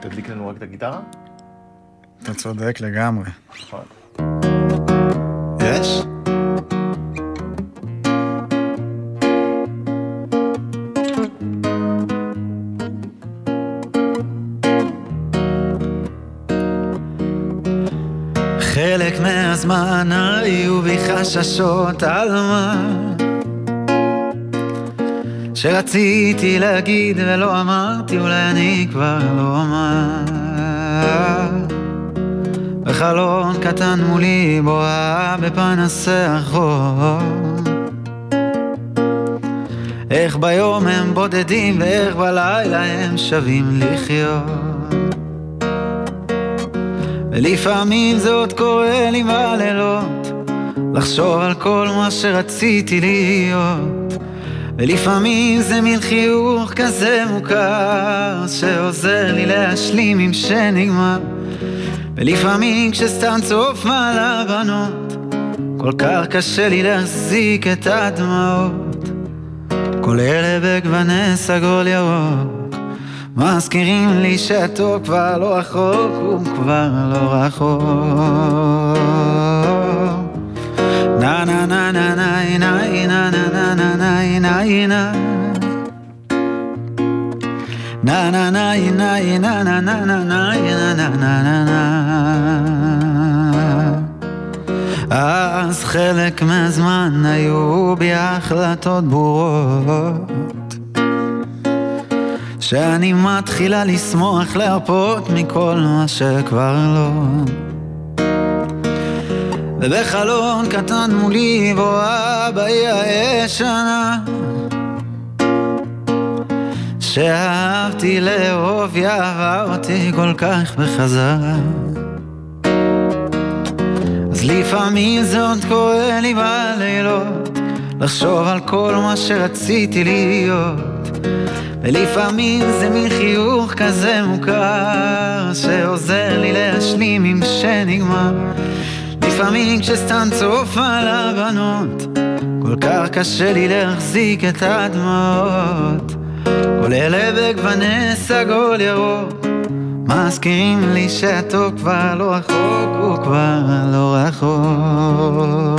תדליק לנו רק את הגיטרה? אתה צודק לגמרי. נכון. יש? חלק מהזמן היו בי חששות על מה שרציתי להגיד ולא אמרתי, אולי אני כבר לא אומר. בחלון קטן מולי בוהה בפנסי החור. איך ביום הם בודדים ואיך בלילה הם שווים לחיות. ולפעמים זה עוד קורה לי בלילות, לחשוב על כל מה שרציתי להיות. ולפעמים זה מין חיוך כזה מוכר, שעוזר לי להשלים עם שנגמר. ולפעמים כשסתם צוף מעל הבנות, כל כך קשה לי להחזיק את הדמעות. כל אלה בגווני סגול ירוק, מזכירים לי שהטוב כבר לא רחוק, הוא כבר לא רחוק. נה נה נה נה נה נה נה נה נה Na na na na na na na na na na na na na. אז חלק מהזמן היו בי החלטות ברורות שאני מתחילה לשמוח להרפות מכל מה שכבר לא ובחלון קטן מולי בואה בעיר הישנה שאהבתי לאהוב יאהבה אותי כל כך בחזרה. אז לפעמים זה עוד קורה לי בלילות לחשוב על כל מה שרציתי להיות. ולפעמים זה מין חיוך כזה מוכר שעוזר לי להשלים עם שנגמר לפעמים כשסתם צוף על הבנות כל כך קשה לי להחזיק את הדמעות כל אלה בגווני סגול ירוק מזכירים לי שהטוב כבר לא רחוק, הוא כבר לא רחוק.